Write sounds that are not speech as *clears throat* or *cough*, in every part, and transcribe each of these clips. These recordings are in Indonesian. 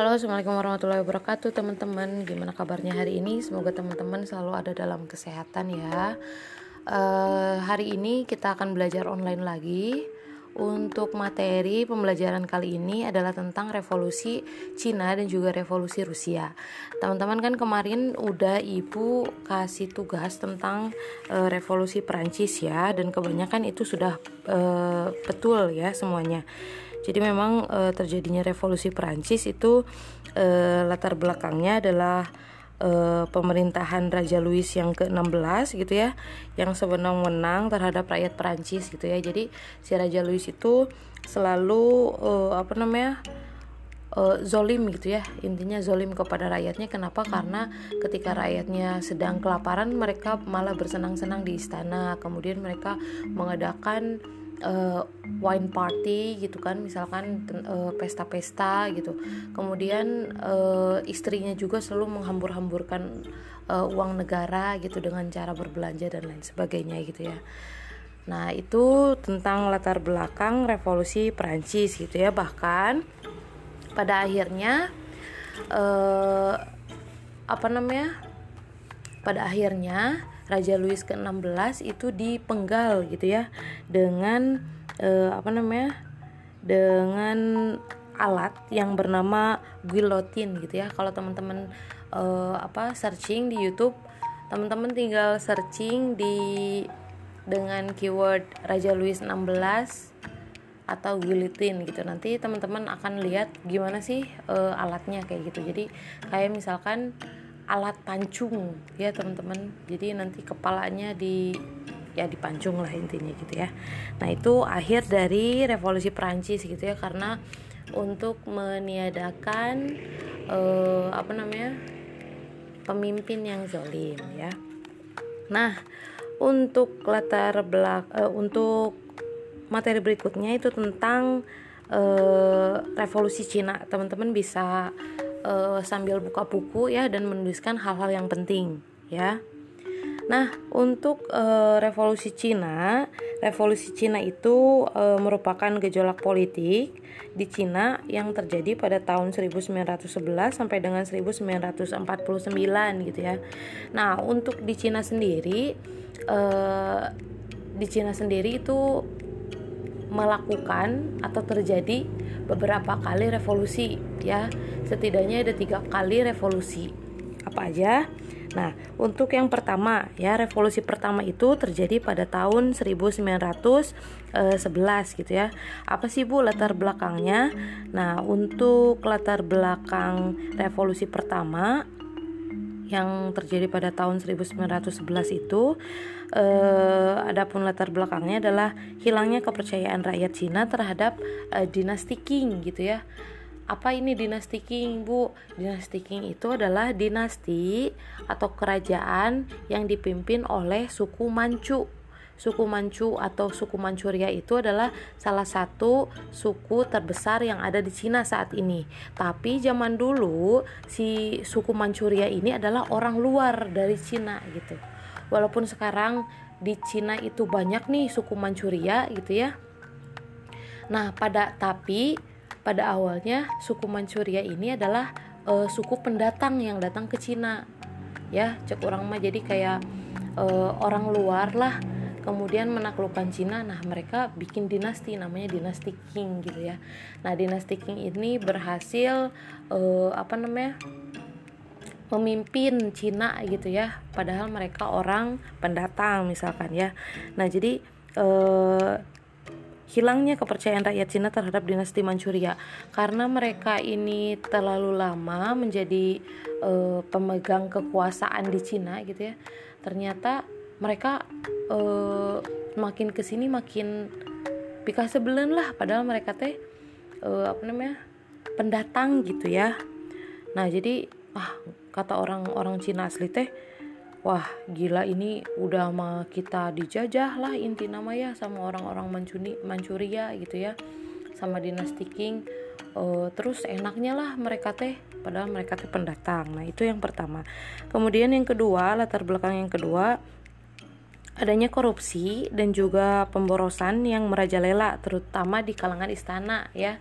Halo, assalamualaikum warahmatullahi wabarakatuh, teman-teman. Gimana kabarnya hari ini? Semoga teman-teman selalu ada dalam kesehatan ya. Uh, hari ini kita akan belajar online lagi. Untuk materi pembelajaran kali ini adalah tentang revolusi Cina dan juga revolusi Rusia. Teman-teman kan kemarin udah ibu kasih tugas tentang uh, revolusi Prancis ya, dan kebanyakan itu sudah uh, betul ya semuanya. Jadi memang uh, terjadinya revolusi Prancis itu uh, latar belakangnya adalah uh, pemerintahan Raja Louis yang ke-16 gitu ya, yang sewenang-wenang terhadap rakyat Prancis gitu ya. Jadi si Raja Louis itu selalu uh, apa namanya? zolim gitu ya intinya zolim kepada rakyatnya kenapa karena ketika rakyatnya sedang kelaparan mereka malah bersenang-senang di istana kemudian mereka mengadakan uh, wine party gitu kan misalkan uh, pesta-pesta gitu. Kemudian uh, istrinya juga selalu menghambur-hamburkan uh, uang negara gitu dengan cara berbelanja dan lain sebagainya gitu ya. Nah itu tentang latar belakang revolusi Prancis gitu ya. Bahkan pada akhirnya uh, apa namanya pada akhirnya Raja Louis ke-16 itu dipenggal gitu ya dengan uh, apa namanya dengan alat yang bernama guillotine gitu ya. Kalau teman-teman uh, apa searching di YouTube teman-teman tinggal searching di dengan keyword Raja Louis 16 atau guillotine gitu. Nanti teman-teman akan lihat gimana sih uh, alatnya kayak gitu. Jadi kayak misalkan alat pancung ya teman-teman. Jadi nanti kepalanya di ya dipancung lah intinya gitu ya. Nah itu akhir dari revolusi Prancis gitu ya karena untuk meniadakan eh, apa namanya pemimpin yang zolim ya. Nah untuk latar belak eh, untuk materi berikutnya itu tentang eh, revolusi Cina. Teman-teman bisa uh, sambil buka buku ya dan menuliskan hal-hal yang penting ya. Nah, untuk uh, revolusi Cina, revolusi Cina itu uh, merupakan gejolak politik di Cina yang terjadi pada tahun 1911 sampai dengan 1949 gitu ya. Nah, untuk di Cina sendiri uh, di Cina sendiri itu melakukan atau terjadi beberapa kali revolusi ya. Setidaknya ada tiga kali revolusi. Apa aja? Nah untuk yang pertama ya revolusi pertama itu terjadi pada tahun 1911 gitu ya. Apa sih bu latar belakangnya? Nah untuk latar belakang revolusi pertama yang terjadi pada tahun 1911 itu eh, adapun latar belakangnya adalah hilangnya kepercayaan rakyat Cina terhadap eh, dinasti Qing gitu ya apa ini dinasti Qing bu dinasti Qing itu adalah dinasti atau kerajaan yang dipimpin oleh suku Manchu suku Manchu atau suku Manchuria itu adalah salah satu suku terbesar yang ada di Cina saat ini. Tapi zaman dulu si suku Manchuria ini adalah orang luar dari Cina gitu. Walaupun sekarang di Cina itu banyak nih suku Manchuria gitu ya. Nah, pada tapi pada awalnya suku Manchuria ini adalah uh, suku pendatang yang datang ke Cina. Ya, cek orang mah jadi kayak uh, orang luar lah kemudian menaklukkan Cina nah mereka bikin dinasti namanya dinasti Qing gitu ya nah dinasti Qing ini berhasil uh, apa namanya memimpin Cina gitu ya. Padahal mereka orang pendatang misalkan ya. Nah jadi uh, hilangnya kepercayaan rakyat Cina terhadap dinasti Manchuria. Karena mereka ini terlalu lama menjadi uh, pemegang kekuasaan di Cina gitu ya. Ternyata mereka uh, makin ke sini makin pika sebelen lah. Padahal mereka teh uh, apa namanya pendatang gitu ya. Nah jadi ah kata orang-orang Cina asli teh wah gila ini udah mah kita dijajah lah inti nama ya sama orang-orang Mancuni Manchuria gitu ya sama dinasti King uh, terus enaknya lah mereka teh padahal mereka teh pendatang. Nah itu yang pertama. Kemudian yang kedua latar belakang yang kedua adanya korupsi dan juga pemborosan yang merajalela terutama di kalangan istana ya.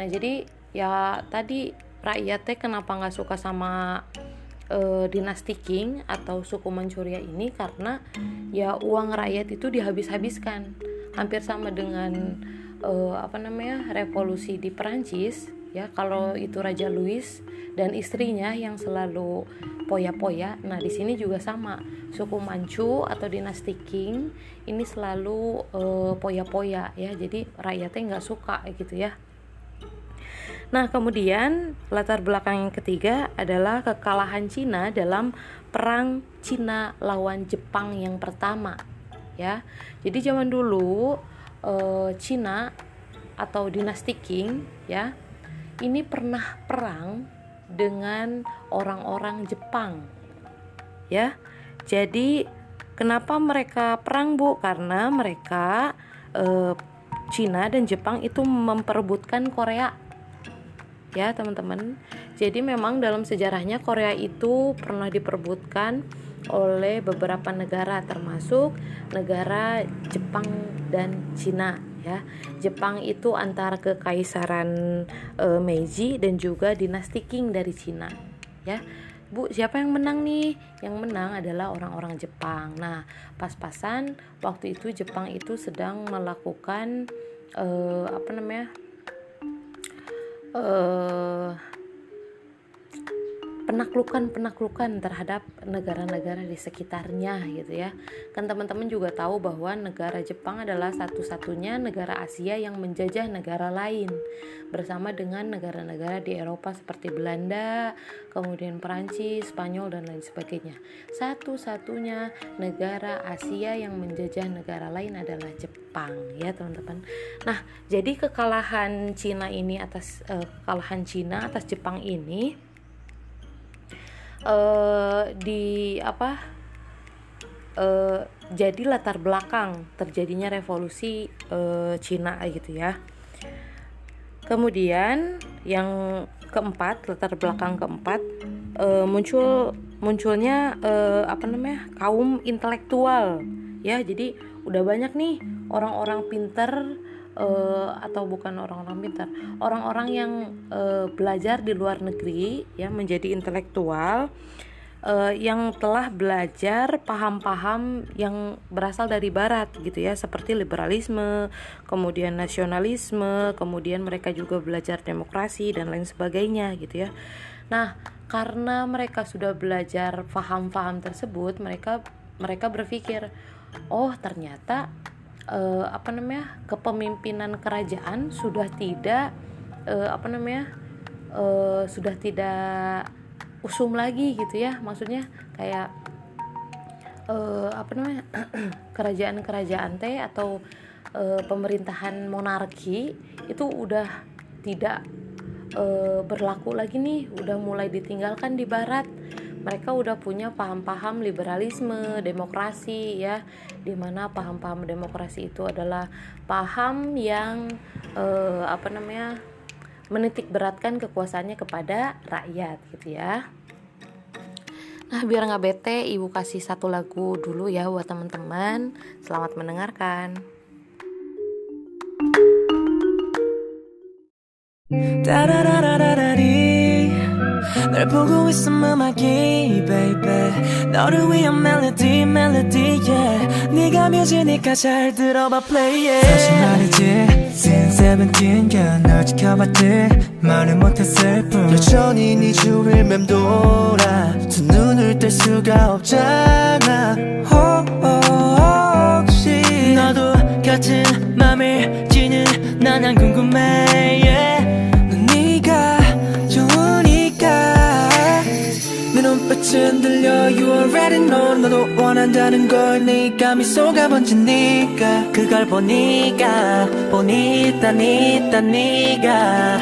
Nah, jadi ya tadi rakyatnya kenapa nggak suka sama uh, dinasti King atau suku Manchuria ini? Karena ya uang rakyat itu dihabis-habiskan. Hampir sama dengan uh, apa namanya revolusi di Perancis ya. Kalau itu Raja Louis dan istrinya yang selalu poya-poya. Nah di sini juga sama. Suku Manchu atau dinasti Qing ini selalu uh, poya-poya ya. Jadi rakyatnya nggak suka gitu ya Nah, kemudian latar belakang yang ketiga adalah kekalahan Cina dalam perang Cina lawan Jepang yang pertama. Ya. Jadi zaman dulu uh, Cina atau dinasti Qing ya ini pernah perang dengan orang-orang Jepang ya jadi kenapa mereka perang bu karena mereka uh, Cina dan Jepang itu memperebutkan Korea ya teman-teman jadi memang dalam sejarahnya Korea itu pernah diperebutkan oleh beberapa negara termasuk negara Jepang dan Cina ya. Jepang itu antara kekaisaran e, Meiji dan juga dinasti Qing dari Cina ya. Bu, siapa yang menang nih? Yang menang adalah orang-orang Jepang. Nah, pas-pasan waktu itu Jepang itu sedang melakukan e, apa namanya? Eh penaklukan-penaklukan terhadap negara-negara di sekitarnya gitu ya. Kan teman-teman juga tahu bahwa negara Jepang adalah satu-satunya negara Asia yang menjajah negara lain bersama dengan negara-negara di Eropa seperti Belanda, kemudian Perancis, Spanyol dan lain sebagainya. Satu-satunya negara Asia yang menjajah negara lain adalah Jepang ya, teman-teman. Nah, jadi kekalahan Cina ini atas uh, kekalahan Cina atas Jepang ini uh, di apa uh, jadi latar belakang terjadinya revolusi uh, Cina gitu ya. Kemudian yang keempat latar belakang keempat uh, muncul munculnya uh, apa namanya kaum intelektual ya jadi udah banyak nih orang-orang pinter uh, atau bukan orang-orang pintar, orang-orang yang uh, belajar di luar negeri ya menjadi intelektual uh, yang telah belajar paham-paham yang berasal dari barat gitu ya seperti liberalisme, kemudian nasionalisme, kemudian mereka juga belajar demokrasi dan lain sebagainya gitu ya. Nah, karena mereka sudah belajar paham-paham tersebut, mereka mereka berpikir, oh ternyata uh, apa namanya kepemimpinan kerajaan sudah tidak uh, apa namanya uh, sudah tidak usum lagi gitu ya. Maksudnya kayak uh, apa namanya *clears throat* kerajaan-kerajaan teh atau uh, pemerintahan monarki itu udah tidak uh, berlaku lagi nih. Udah mulai ditinggalkan di barat mereka udah punya paham-paham liberalisme, demokrasi ya, di mana paham-paham demokrasi itu adalah paham yang eh, apa namanya menitik beratkan kekuasaannya kepada rakyat gitu ya. Nah biar nggak bete, ibu kasih satu lagu dulu ya buat teman-teman. Selamat mendengarkan. Da da da da da da 널 보고 있음 음악이 baby. 너를 위한 멜로디 멜로디 yeah 네가 뮤지니까 잘 들어봐 play it. 사실 말이지 since seventeen girl 널 지켜봤지. 말을 못했을 뿐. 여전히 네 주위를 맴돌아. 두 눈을 뗄 수가 없잖아. Oh, 눈빛은 들려. You already know 너도 원한다는 걸 네가 미소가 번지니까. 그걸 보니까 보니까 니까 니가.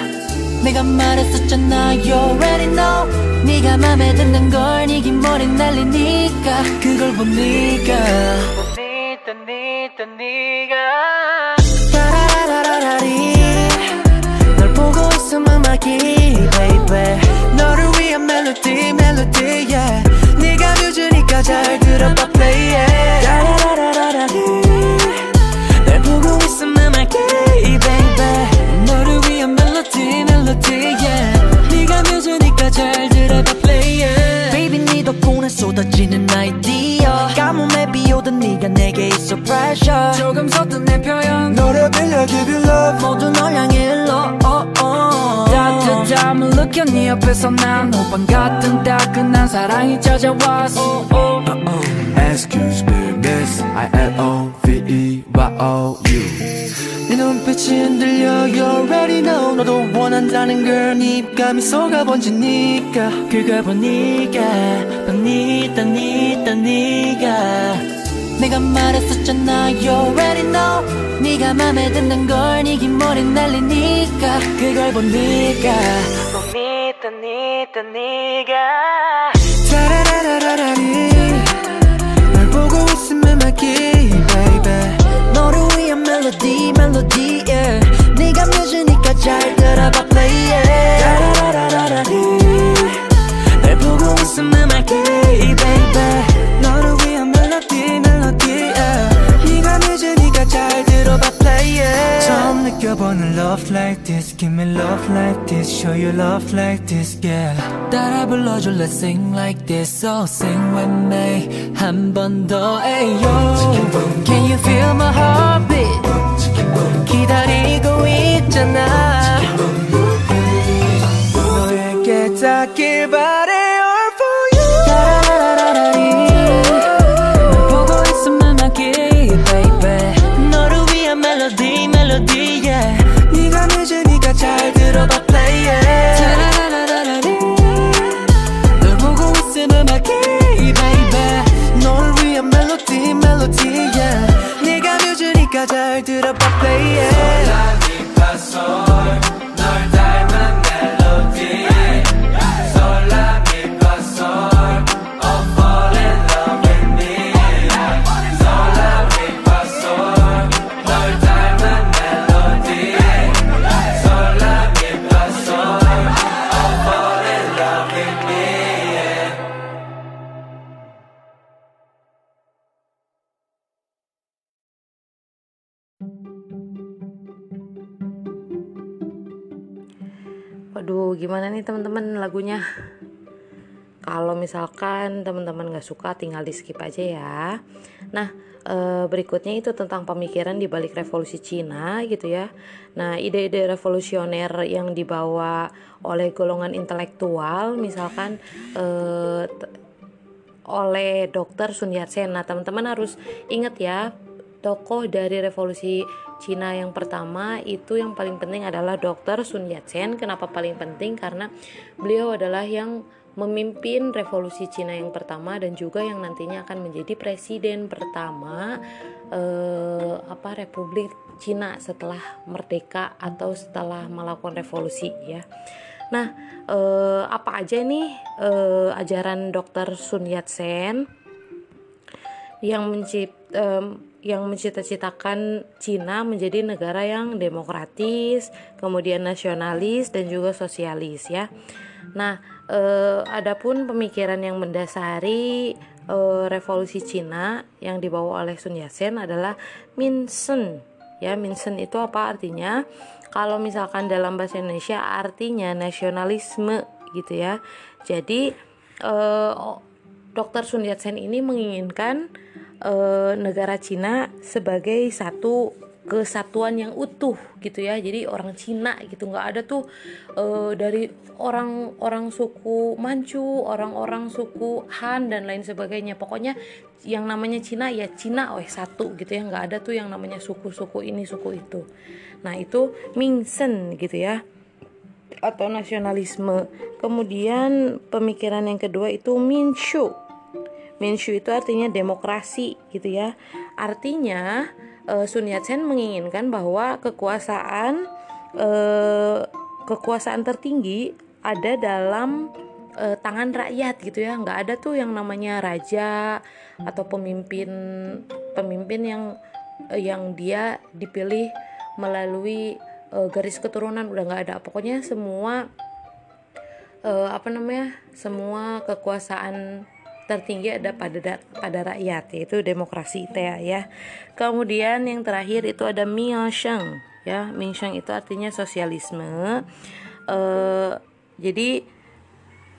내가 말했었잖아. You already know. 네가 맘에 드는 걸 네기 머리 날리니까. 그걸 보니까. 보니까 니까 니가 멜로디 멜로디 yeah. 네가 뮤즈니까 잘 들어봐 play yeah 라라라라라리. 날 보고 있으면 알게 baby. 너를 위한 멜로디 멜로디 yeah. 네가 뮤즈니까 잘 들어봐 play yeah baby 네 덕분에 쏟아지는 아이디어. 가뭄에 비오던 네가 내게 있어 pressure. 조금 섰던 내 표현. 노래 빌려 give you love. 모두 널 향해 일러. 느껴 네 옆에서 난 호빵 같은 따끈한 사랑이 찾아왔어. oh, oh. Excuse me miss. I L O V E Y O U. 네 눈빛이 흔들려 You already know. 너도 원한다는 걸네 입감이 속아 번지니까. 그걸 보니까 넌니다 니다 네가. 내가 말했었잖아 You already know. 네가 맘에 든단 걸네 긴 머리 날리니까. 그걸 보니까 넌니다 니다 네가. 따라라라라리 널 보고 있으면 막히 baby. 너를 위한 멜로디 멜로디 yeah. 네가 뮤즈니까 잘 들어봐 play 따라라라라리 널 보고 있으면 말게 baby 들어봐 play it 처음 느껴보는 love like this Give me love like this Show you love like this yeah 따라 불러줘 let's sing like this So sing with me 한 번 더 ayo Can you feel my heartbeat 기다리고 있잖아 너에게 닿길 바래 Gimana nih teman-teman lagunya? Kalau misalkan teman-teman nggak suka, tinggal di skip aja ya. Nah, eh, berikutnya itu tentang pemikiran di balik revolusi Cina gitu ya. Nah, ide-ide revolusioner yang dibawa oleh golongan intelektual, misalkan eh, oleh Dr. Sun Yat-sen. Nah, teman-teman harus ingat ya, tokoh dari revolusi Cina yang pertama itu yang paling penting adalah Dr. Sun Yat-sen. Kenapa paling penting? Karena beliau adalah yang memimpin revolusi Cina yang pertama dan juga yang nantinya akan menjadi presiden pertama eh, apa Republik Cina setelah merdeka atau setelah melakukan revolusi ya. Nah, eh, apa aja nih eh, ajaran Dr. Sun Yat-sen yang mencipt em, yang mencita-citakan Cina menjadi negara yang demokratis, kemudian nasionalis dan juga sosialis ya. Nah, eh, adapun pemikiran yang mendasari eh, revolusi Cina yang dibawa oleh Sun Yat-sen adalah Minsen. Ya, Minsen itu apa artinya? Kalau misalkan dalam bahasa Indonesia artinya nasionalisme gitu ya. Jadi eh, Dr. Sun Yat-sen ini menginginkan eh, negara Cina sebagai satu kesatuan yang utuh gitu ya. Jadi orang Cina gitu. Nggak ada tuh eh, dari orang-orang suku Manchu orang-orang suku Han dan lain sebagainya. Pokoknya yang namanya Cina ya Cina weh satu gitu ya. Nggak ada tuh yang namanya suku-suku ini suku itu. Nah itu Mingsen gitu ya atau nasionalisme. Kemudian pemikiran yang kedua itu Minshu Minshu itu artinya demokrasi gitu ya. Artinya eh, Sun Yat-sen menginginkan bahwa kekuasaan eh, kekuasaan tertinggi ada dalam eh, tangan rakyat gitu ya. nggak ada tuh yang namanya raja atau pemimpin pemimpin yang eh, yang dia dipilih melalui eh, garis keturunan udah nggak ada. Pokoknya semua eh, apa namanya? Semua kekuasaan tertinggi ada pada da- pada rakyat yaitu demokrasi ya. Kemudian yang terakhir itu ada Minsheng ya. Minsheng itu artinya sosialisme. Eh, jadi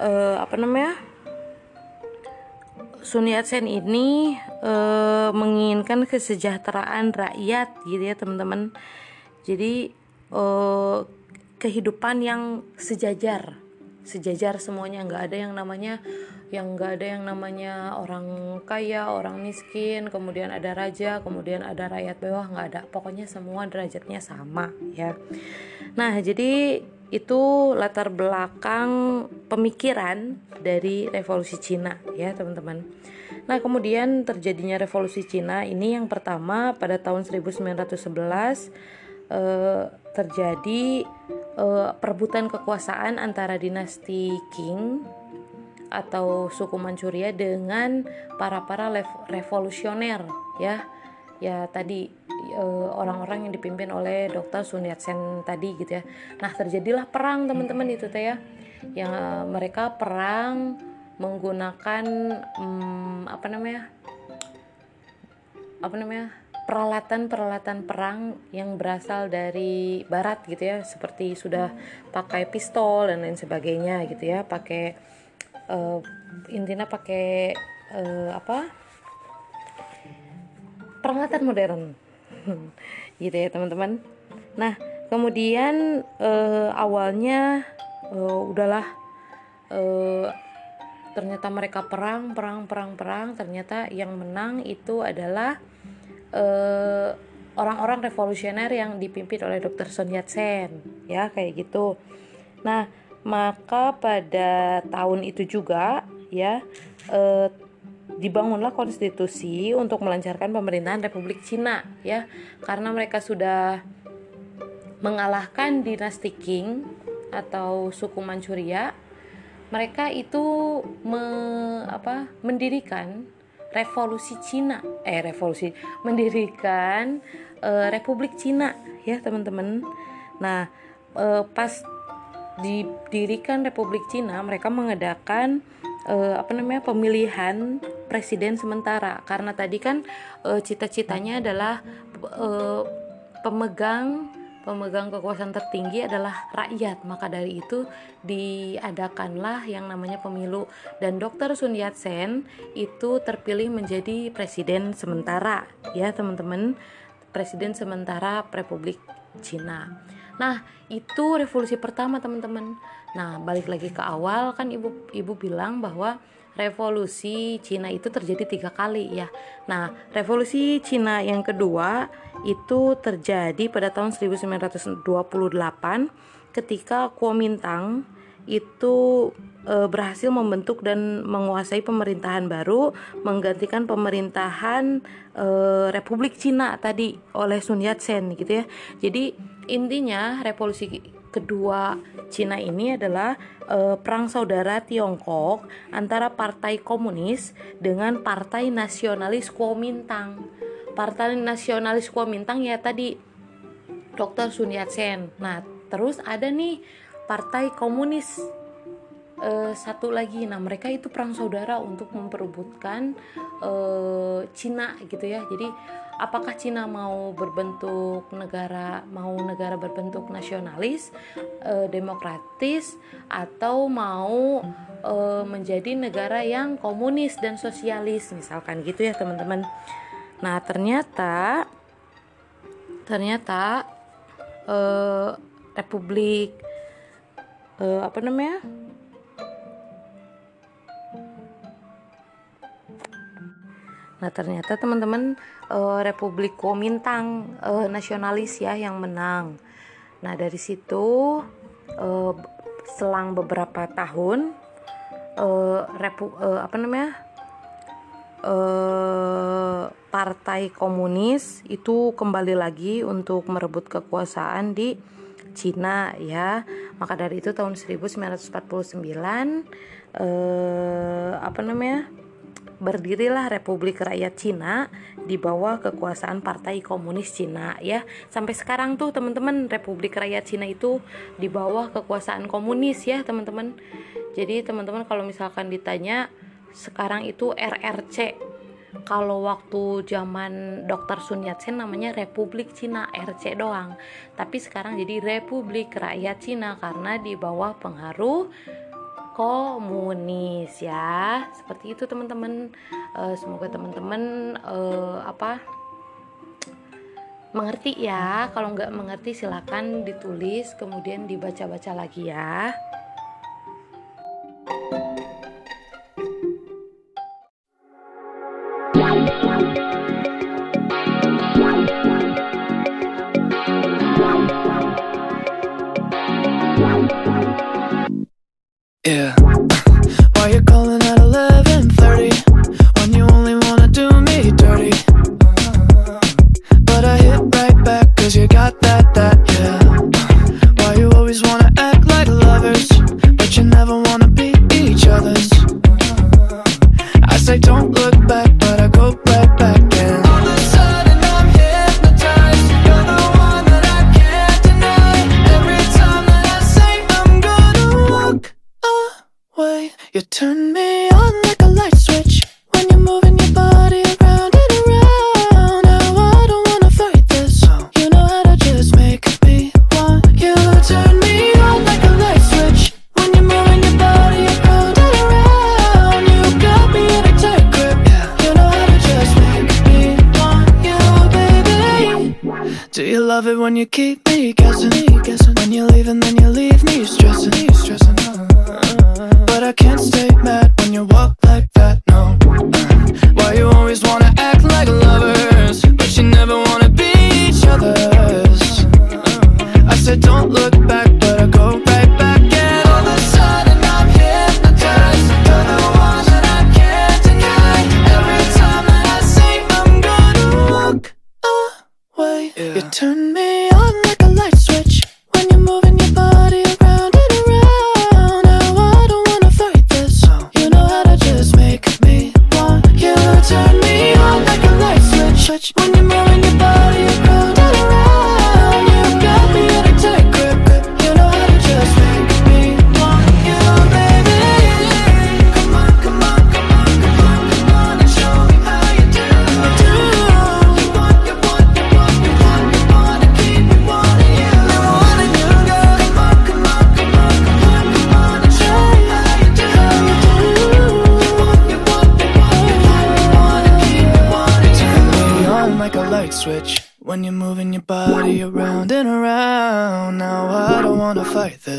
eh, apa namanya? Sun Yat-sen ini uh, menginginkan kesejahteraan rakyat gitu ya teman-teman jadi uh, kehidupan yang sejajar sejajar semuanya. Nggak ada yang namanya yang nggak ada yang namanya orang kaya orang miskin kemudian ada raja kemudian ada rakyat bawah nggak ada. Pokoknya semua derajatnya sama ya. Nah jadi itu latar belakang pemikiran dari revolusi Cina ya teman-teman. Nah kemudian terjadinya revolusi Cina ini yang pertama pada tahun 1911 eh, terjadi eh, perebutan kekuasaan antara dinasti Qing atau suku Manchuria dengan para para revolusioner ya ya tadi uh, orang-orang yang dipimpin oleh Dr. Sun Yat-sen tadi gitu ya. Nah, terjadilah perang teman-teman itu teh ya. Yang uh, mereka perang menggunakan um, apa namanya? Apa namanya? Peralatan-peralatan perang yang berasal dari barat gitu ya, seperti sudah pakai pistol dan lain sebagainya gitu ya, pakai uh, intinya pakai uh, apa? peralatan modern. *laughs* Gitu ya teman-teman. Nah kemudian uh, awalnya uh, udahlah uh, ternyata mereka perang perang perang perang. Ternyata yang menang itu adalah orang orang-orang revolusioner yang dipimpin oleh Dr. Sun Yat-sen ya kayak gitu nah maka pada tahun itu juga ya uh, dibangunlah konstitusi untuk melancarkan pemerintahan Republik Cina ya karena mereka sudah mengalahkan dinasti Qing atau suku Manchuria mereka itu me, apa, mendirikan revolusi Cina. Eh revolusi. Mendirikan uh, Republik Cina ya teman-teman. Nah uh, pas didirikan Republik Cina mereka mengadakan uh, apa namanya pemilihan presiden sementara. Karena tadi kan uh, cita-citanya adalah uh, pemegang pemegang kekuasaan tertinggi adalah rakyat. Maka dari itu diadakanlah yang namanya pemilu. Dan Dr. Sun Yat-sen itu terpilih menjadi presiden sementara. Ya teman-teman. Presiden sementara Republik Cina. Nah itu revolusi pertama teman-teman. Nah balik lagi ke awal. Kan ibu ibu bilang bahwa revolusi Cina itu terjadi tiga kali ya. Nah, revolusi Cina yang kedua itu terjadi pada tahun 1928 ketika Kuomintang itu e, berhasil membentuk dan menguasai pemerintahan baru menggantikan pemerintahan e, Republik Cina tadi oleh Sun Yat-sen gitu ya. Jadi intinya revolusi kedua Cina ini adalah e, perang saudara Tiongkok antara Partai Komunis dengan Partai Nasionalis Kuomintang. Partai Nasionalis Kuomintang ya tadi Dr. Sun Yat-sen. Nah, terus ada nih Partai Komunis e, satu lagi. Nah, mereka itu perang saudara untuk memperebutkan e, Cina gitu ya. Jadi apakah Cina mau berbentuk negara mau negara berbentuk nasionalis e, demokratis atau mau e, menjadi negara yang komunis dan sosialis? Misalkan gitu ya teman-teman. Nah ternyata ternyata e, Republik e, apa namanya? Nah ternyata teman-teman uh, Republik Kuomintang uh, nasionalis ya yang menang. Nah dari situ uh, selang beberapa tahun uh, repu, uh, apa namanya uh, Partai Komunis itu kembali lagi untuk merebut kekuasaan di Cina ya. Maka dari itu tahun 1949 uh, apa namanya? Berdirilah Republik Rakyat Cina di bawah kekuasaan Partai Komunis Cina ya. Sampai sekarang tuh teman-teman Republik Rakyat Cina itu di bawah kekuasaan komunis ya, teman-teman. Jadi teman-teman kalau misalkan ditanya sekarang itu RRC kalau waktu zaman Dr. Sun Yat-sen namanya Republik Cina RC doang tapi sekarang jadi Republik Rakyat Cina karena di bawah pengaruh komunis ya. Seperti itu teman-teman. Uh, semoga teman-teman uh, apa mengerti ya. Kalau nggak mengerti silakan ditulis kemudian dibaca-baca lagi ya Yeah. Why you call? You turn me on like a light switch. love it when you keep me guessing, me guessing. When you leave and then you leave me stressing, me stressing. But I can't stay mad when you walk like that, no. Why you always wanna act like lovers, but you never wanna be each other's? I said don't look back, but I go right turn me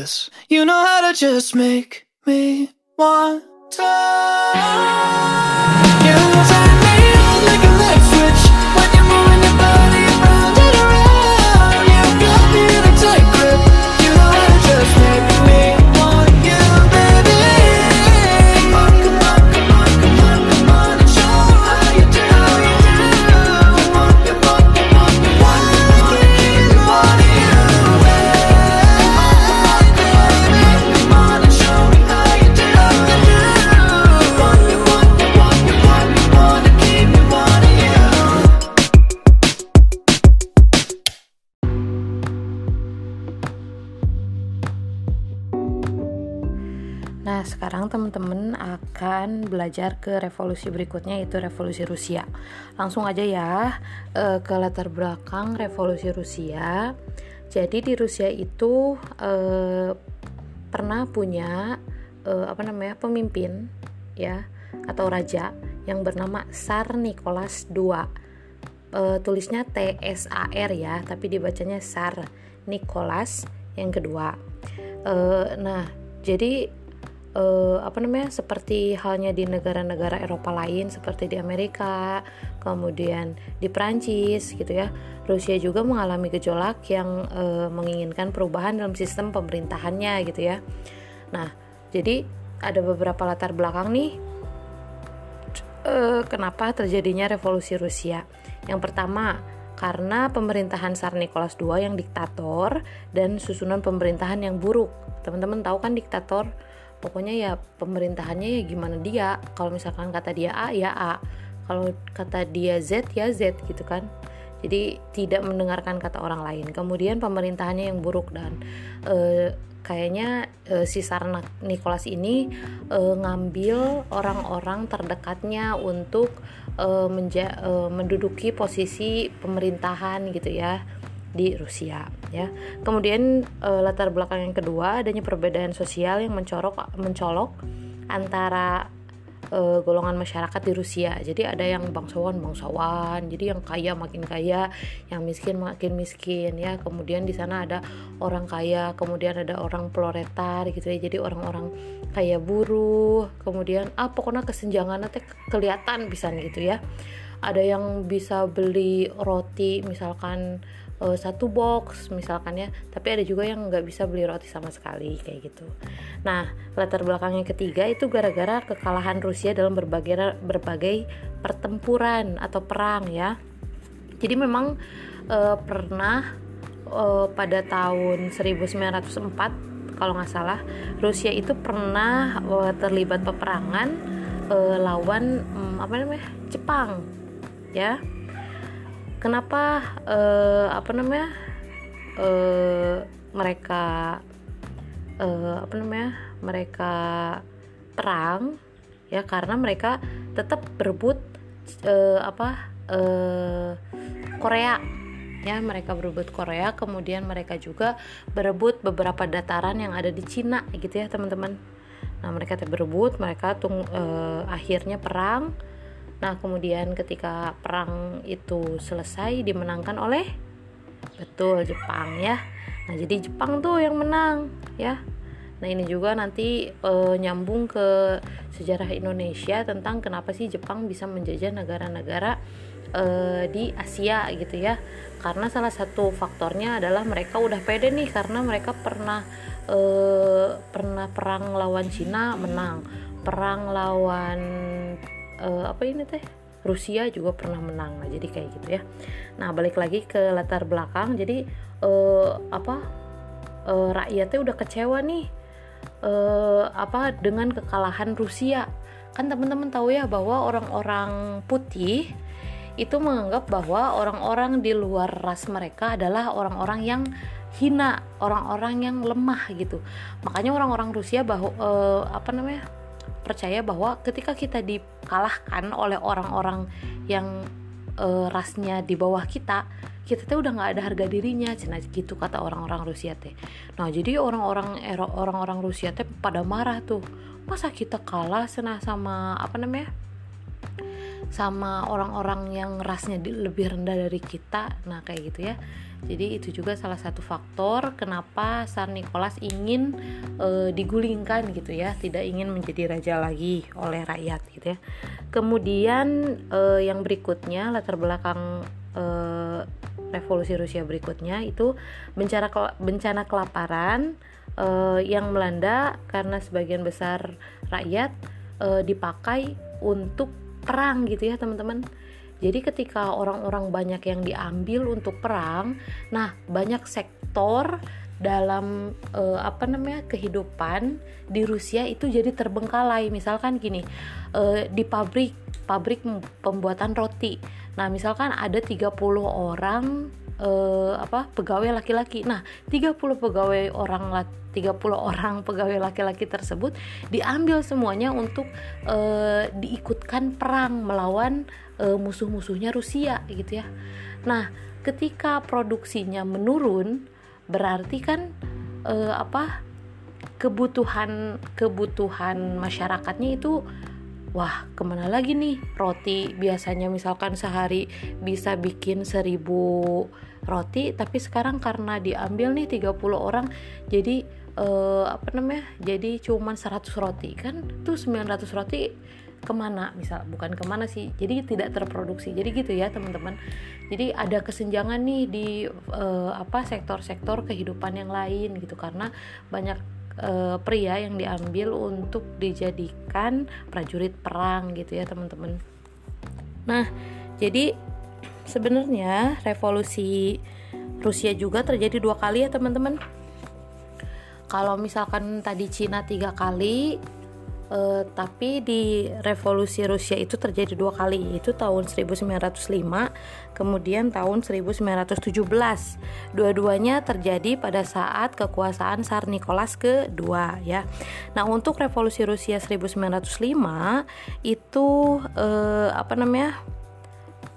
this. Belajar ke revolusi berikutnya yaitu revolusi Rusia. Langsung aja ya e, ke latar belakang revolusi Rusia. Jadi di Rusia itu e, pernah punya e, apa namanya pemimpin ya atau raja yang bernama Tsar Nicholas II. Tulisnya T S A R ya, tapi dibacanya Tsar Nicholas yang kedua. Nah, jadi uh, apa namanya seperti halnya di negara-negara Eropa lain seperti di Amerika, kemudian di Prancis gitu ya. Rusia juga mengalami gejolak yang uh, menginginkan perubahan dalam sistem pemerintahannya gitu ya. Nah, jadi ada beberapa latar belakang nih uh, kenapa terjadinya revolusi Rusia. Yang pertama, karena pemerintahan Tsar Nicholas II yang diktator dan susunan pemerintahan yang buruk. Teman-teman tahu kan diktator pokoknya ya pemerintahannya ya gimana dia. Kalau misalkan kata dia A ya A. Kalau kata dia Z ya Z gitu kan. Jadi tidak mendengarkan kata orang lain. Kemudian pemerintahannya yang buruk dan e, kayaknya e, si Sarna Nicholas ini e, ngambil orang-orang terdekatnya untuk e, menja, e, menduduki posisi pemerintahan gitu ya di Rusia ya kemudian e, latar belakang yang kedua adanya perbedaan sosial yang mencorok mencolok antara e, golongan masyarakat di Rusia. Jadi ada yang bangsawan bangsawan, jadi yang kaya makin kaya, yang miskin makin miskin ya. Kemudian di sana ada orang kaya, kemudian ada orang proletar gitu ya. Jadi orang-orang kaya buruh, kemudian ah pokoknya kesenjangan nanti kelihatan bisa gitu ya. Ada yang bisa beli roti misalkan uh, satu box misalkan ya. Tapi ada juga yang nggak bisa beli roti sama sekali kayak gitu. Nah latar belakang yang ketiga itu gara-gara kekalahan Rusia dalam berbagai berbagai pertempuran atau perang ya. Jadi memang uh, pernah uh, pada tahun 1904 kalau nggak salah Rusia itu pernah uh, terlibat peperangan uh, lawan um, apa namanya Jepang ya kenapa uh, apa namanya uh, mereka uh, apa namanya mereka perang ya karena mereka tetap berebut uh, apa uh, Korea. Ya mereka berebut Korea kemudian mereka juga berebut beberapa dataran yang ada di Cina gitu ya teman-teman. Nah mereka berebut mereka tung uh, akhirnya perang Nah, kemudian ketika perang itu selesai dimenangkan oleh betul Jepang ya. Nah, jadi Jepang tuh yang menang ya. Nah, ini juga nanti e, nyambung ke sejarah Indonesia tentang kenapa sih Jepang bisa menjajah negara-negara e, di Asia gitu ya. Karena salah satu faktornya adalah mereka udah pede nih karena mereka pernah e, pernah perang lawan Cina menang, perang lawan uh, apa ini teh? Rusia juga pernah menang. Nah jadi kayak gitu ya. Nah balik lagi ke latar belakang. Jadi uh, apa uh, rakyatnya udah kecewa nih. Uh, apa dengan kekalahan Rusia. Kan teman-teman tahu ya bahwa orang-orang putih itu menganggap bahwa orang-orang di luar ras mereka adalah orang-orang yang hina, orang-orang yang lemah gitu. Makanya orang-orang Rusia bahwa uh, apa namanya? Percaya bahwa ketika kita dikalahkan oleh orang-orang yang e, rasnya di bawah kita kita tuh udah nggak ada harga dirinya cina gitu kata orang-orang Rusia teh. Nah jadi orang-orang orang-orang Rusia teh pada marah tuh masa kita kalah senah sama apa namanya sama orang-orang yang rasnya lebih rendah dari kita. Nah kayak gitu ya. Jadi itu juga salah satu faktor kenapa San Nicholas ingin e, digulingkan gitu ya, tidak ingin menjadi raja lagi oleh rakyat gitu ya. Kemudian e, yang berikutnya latar belakang e, revolusi Rusia berikutnya itu bencana bencana kelaparan e, yang melanda karena sebagian besar rakyat e, dipakai untuk perang gitu ya teman-teman jadi ketika orang-orang banyak yang diambil untuk perang, nah banyak sektor dalam uh, apa namanya kehidupan di Rusia itu jadi terbengkalai. Misalkan gini, uh, di pabrik pabrik pembuatan roti. Nah, misalkan ada 30 orang uh, apa pegawai laki-laki. Nah, 30 pegawai orang 30 orang *laughs* pegawai laki-laki tersebut diambil semuanya untuk uh, diikutkan perang melawan uh, musuh-musuhnya Rusia gitu ya. Nah, ketika produksinya menurun berarti kan apa kebutuhan kebutuhan masyarakatnya itu wah ke mana lagi nih roti biasanya misalkan sehari bisa bikin seribu roti tapi sekarang karena diambil nih 30 orang jadi uh, apa namanya jadi cuman 100 roti. Kan tuh 900 roti ke mana? Misal bukan ke mana sih jadi tidak terproduksi. Jadi gitu ya teman-teman. Jadi ada kesenjangan nih di uh, apa sektor-sektor kehidupan yang lain gitu. Karena banyak uh, pria yang diambil untuk dijadikan prajurit perang gitu ya teman-teman. Nah, jadi sebenarnya revolusi Rusia juga terjadi dua kali ya teman-teman. Kalau misalkan tadi Cina tiga kali, Uh, tapi di revolusi Rusia itu terjadi dua kali yaitu tahun 1905 kemudian tahun 1917 dua-duanya terjadi pada saat kekuasaan Tsar Nicholas kedua ya nah untuk revolusi Rusia 1905 itu uh, apa namanya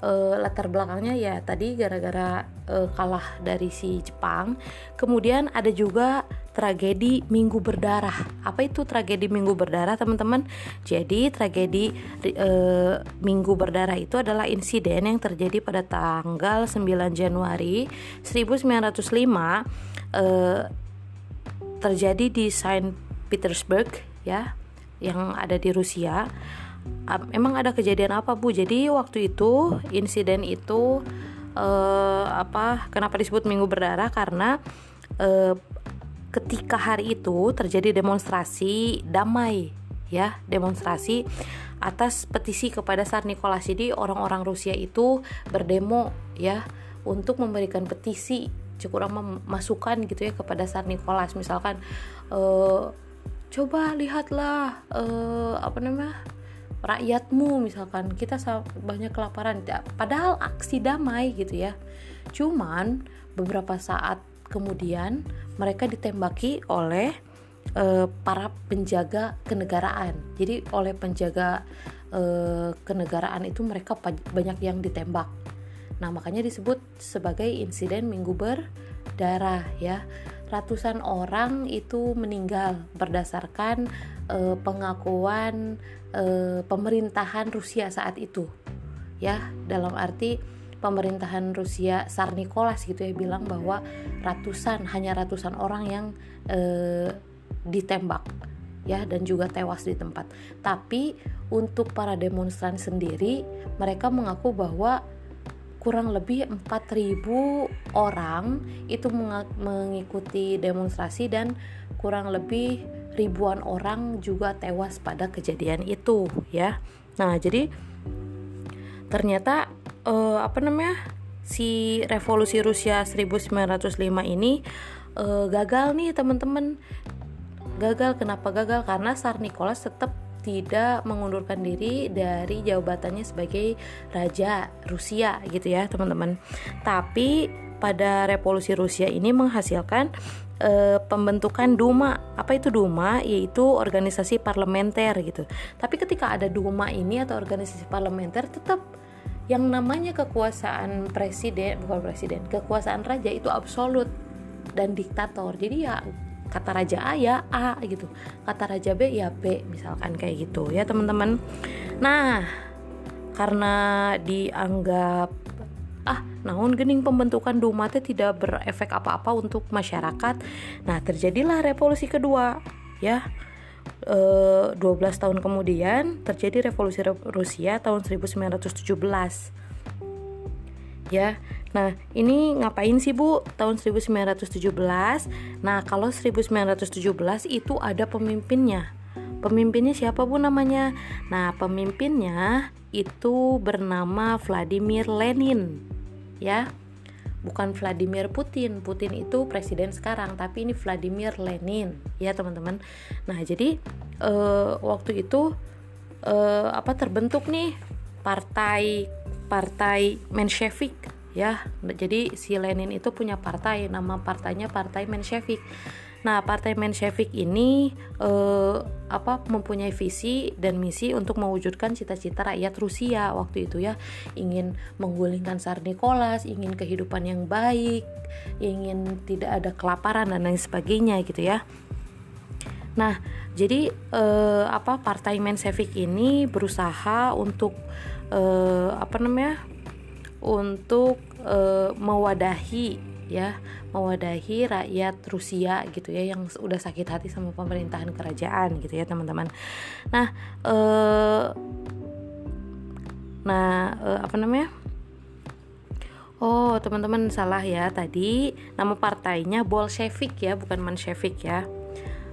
uh, latar belakangnya ya tadi gara-gara uh, kalah dari si Jepang. Kemudian ada juga tragedi Minggu Berdarah. Apa itu tragedi Minggu Berdarah, teman-teman? Jadi tragedi uh, Minggu Berdarah itu adalah insiden yang terjadi pada tanggal 9 Januari 1905 uh, terjadi di Saint Petersburg ya yang ada di Rusia emang ada kejadian apa bu? Jadi waktu itu insiden itu uh, apa kenapa disebut minggu berdarah? Karena uh, ketika hari itu terjadi demonstrasi damai ya demonstrasi atas petisi kepada Tsar Nicholas. Jadi orang-orang Rusia itu berdemo ya untuk memberikan petisi cukup masukan gitu ya kepada Tsar Nicholas. Misalkan uh, coba lihatlah uh, apa namanya rakyatmu misalkan. Kita banyak kelaparan. Padahal aksi damai gitu ya. Cuman beberapa saat kemudian mereka ditembaki oleh uh, para penjaga kenegaraan. Jadi oleh penjaga uh, kenegaraan itu mereka banyak yang ditembak. Nah makanya disebut sebagai insiden minggu berdarah ya. Ratusan orang itu meninggal berdasarkan uh, pengakuan uh, pemerintahan Rusia saat itu ya dalam arti pemerintahan Rusia Tsar Nicholas gitu ya bilang bahwa ratusan hanya ratusan orang yang uh, ditembak ya dan juga tewas di tempat. Tapi untuk para demonstran sendiri mereka mengaku bahwa kurang lebih 4.000 orang itu mengikuti demonstrasi dan kurang lebih ribuan orang juga tewas pada kejadian itu ya. Nah, jadi ternyata uh, apa namanya? si revolusi Rusia 1905 ini uh, gagal nih teman-teman. Gagal kenapa gagal? Karena Tsar Nicholas tetap tidak mengundurkan diri dari jabatannya sebagai raja Rusia gitu ya teman-teman. Tapi pada revolusi Rusia ini menghasilkan e, pembentukan Duma. Apa itu Duma? Yaitu organisasi parlementer gitu. Tapi ketika ada Duma ini atau organisasi parlementer tetap yang namanya kekuasaan presiden bukan presiden, kekuasaan raja itu absolut dan diktator. Jadi ya kata raja A ya A gitu kata raja B ya B misalkan kayak gitu ya teman-teman nah karena dianggap ah namun gening pembentukan Duma tidak berefek apa-apa untuk masyarakat nah terjadilah revolusi kedua ya e, 12 tahun kemudian terjadi revolusi Rusia tahun 1917 ya Nah, ini ngapain sih Bu tahun 1917? Nah, kalau 1917 itu ada pemimpinnya. Pemimpinnya siapa Bu namanya? Nah, pemimpinnya itu bernama Vladimir Lenin. Ya. Bukan Vladimir Putin. Putin itu presiden sekarang, tapi ini Vladimir Lenin, ya teman-teman. Nah, jadi uh, waktu itu uh, apa terbentuk nih partai partai Menshevik ya jadi si Lenin itu punya partai nama partainya partai Menshevik nah partai Menshevik ini eh, apa mempunyai visi dan misi untuk mewujudkan cita-cita rakyat Rusia waktu itu ya. Ingin menggulingkan Tsar Nicholas ingin kehidupan yang baik ingin tidak ada kelaparan dan lain sebagainya gitu ya. Nah jadi eh, apa partai Menshevik ini berusaha untuk eh, apa namanya untuk e, mewadahi ya mewadahi rakyat Rusia gitu ya yang udah sakit hati sama pemerintahan kerajaan gitu ya teman-teman. Nah e, nah e, apa namanya? Oh teman-teman salah ya tadi. Nama partainya Bolshevik ya bukan Menshevik ya.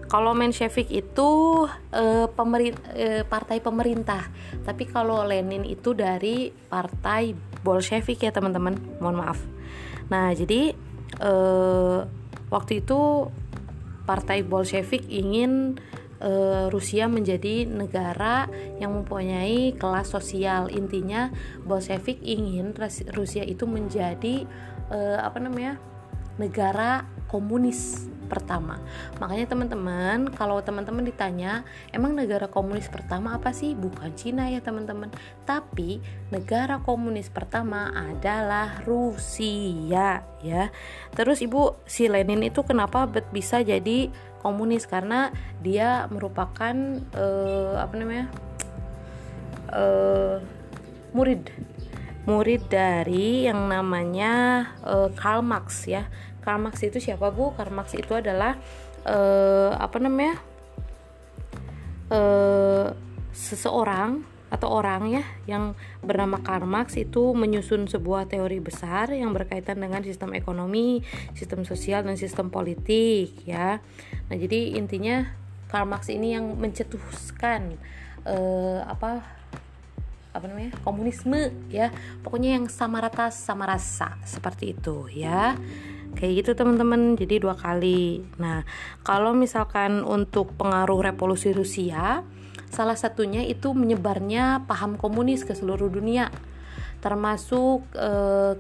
Kalau Menshevik itu e, pemerin, e, partai pemerintah, tapi kalau Lenin itu dari partai Bolshevik ya teman-teman. Mohon maaf. Nah jadi e, waktu itu partai Bolshevik ingin e, Rusia menjadi negara yang mempunyai kelas sosial. Intinya Bolshevik ingin Rusia itu menjadi e, apa namanya negara komunis pertama. Makanya teman-teman, kalau teman-teman ditanya, emang negara komunis pertama apa sih? Bukan Cina ya teman-teman, tapi negara komunis pertama adalah Rusia ya. Terus Ibu si Lenin itu kenapa bisa jadi komunis karena dia merupakan uh, apa namanya? Uh, murid murid dari yang namanya uh, Karl Marx ya. Karl Marx itu siapa Bu? Karl Marx itu adalah uh, apa namanya? Uh, seseorang atau orang ya yang bernama Karl Marx itu menyusun sebuah teori besar yang berkaitan dengan sistem ekonomi, sistem sosial dan sistem politik ya. Nah, jadi intinya Karl Marx ini yang mencetuskan uh, apa apa namanya komunisme ya pokoknya yang sama rata sama rasa seperti itu ya kayak gitu teman-teman jadi dua kali nah kalau misalkan untuk pengaruh revolusi Rusia salah satunya itu menyebarnya paham komunis ke seluruh dunia termasuk e,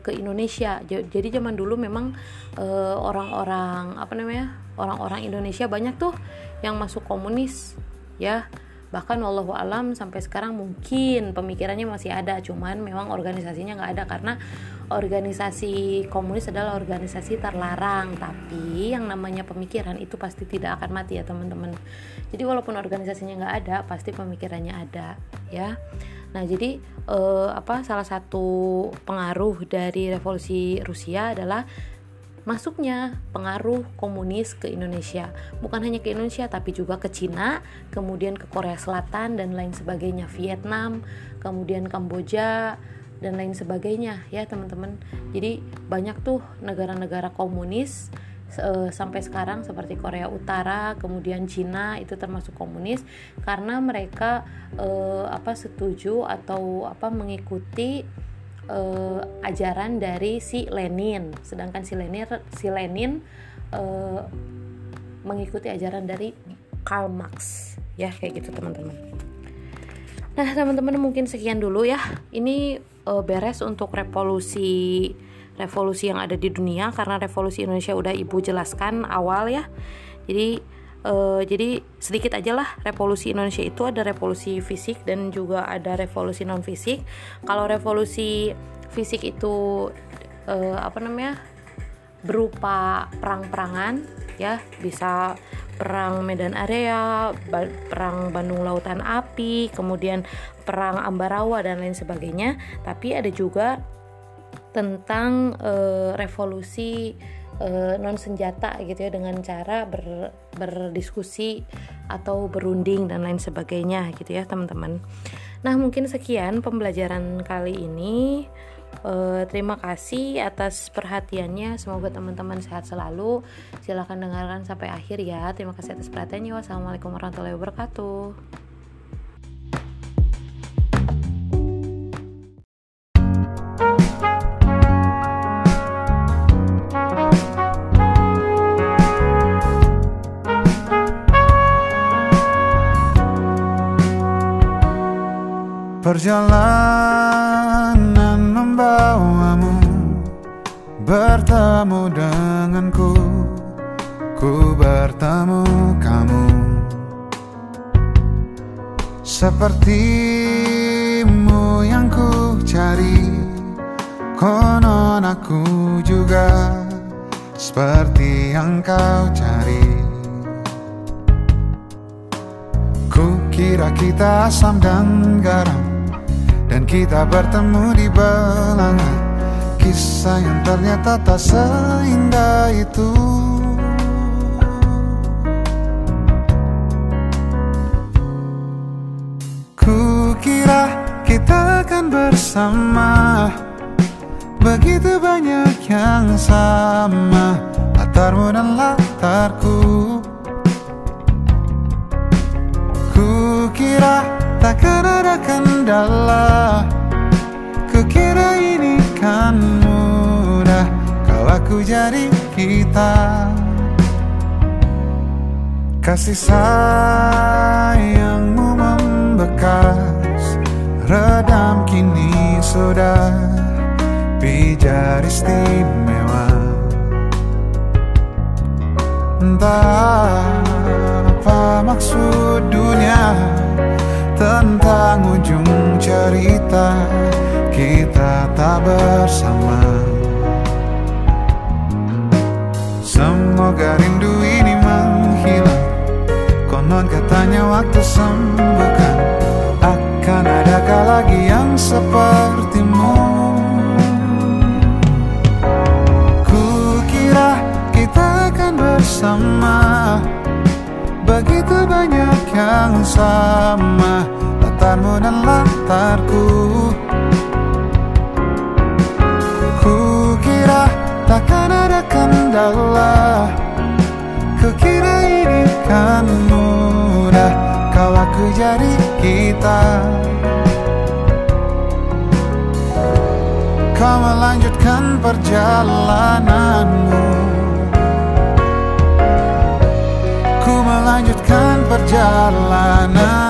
ke Indonesia. Jadi zaman dulu memang eh, orang-orang apa namanya? orang-orang Indonesia banyak tuh yang masuk komunis ya bahkan wallahu alam sampai sekarang mungkin pemikirannya masih ada cuman memang organisasinya nggak ada karena organisasi komunis adalah organisasi terlarang tapi yang namanya pemikiran itu pasti tidak akan mati ya teman-teman. Jadi walaupun organisasinya nggak ada pasti pemikirannya ada ya. Nah jadi eh, apa salah satu pengaruh dari revolusi Rusia adalah masuknya pengaruh komunis ke Indonesia. Bukan hanya ke Indonesia tapi juga ke Cina, kemudian ke Korea Selatan dan lain sebagainya, Vietnam, kemudian Kamboja dan lain sebagainya ya teman-teman. Jadi banyak tuh negara-negara komunis e, sampai sekarang seperti Korea Utara, kemudian Cina itu termasuk komunis karena mereka e, apa setuju atau apa mengikuti uh, ajaran dari si Lenin. Sedangkan si Lenin si Lenin uh, mengikuti ajaran dari Karl Marx. Ya kayak gitu teman-teman. Nah teman-teman mungkin sekian dulu ya. Ini uh, beres untuk revolusi revolusi yang ada di dunia karena revolusi Indonesia udah ibu jelaskan awal ya. Jadi uh, jadi sedikit aja lah revolusi Indonesia itu ada revolusi fisik dan juga ada revolusi non fisik kalau revolusi fisik itu uh, apa namanya berupa perang-perangan ya bisa perang Medan Area, perang Bandung Lautan Api, kemudian perang Ambarawa dan lain sebagainya. Tapi ada juga tentang uh, revolusi uh, non senjata gitu ya dengan cara ber, berdiskusi atau berunding dan lain sebagainya gitu ya teman-teman. Nah mungkin sekian pembelajaran kali ini. Uh, terima kasih atas perhatiannya. Semoga teman-teman sehat selalu. Silahkan dengarkan sampai akhir ya. Terima kasih atas perhatiannya. Wassalamualaikum warahmatullahi wabarakatuh. Perjalanan Bertemu denganku Ku bertemu kamu. Sepertimu yang ku cari Konon aku juga. Seperti yang kau cari. Ku kira kita asam dan garam dan kita bertemu di belanga Kisah yang ternyata tak seindah itu. Kukira kita akan bersama. Begitu banyak yang sama Latarmu dan latarku. Kukira takkan ada kendala ini kan mudah Kalau aku jadi kita. Kasih sayangmu banyak yang sama Latarmu dan latarku. Kukira takkan ada kendala Kukira ini kan mudah Kau aku jadi kita. Kau melanjutkan perjalananmu. Lanjutkan perjalanan.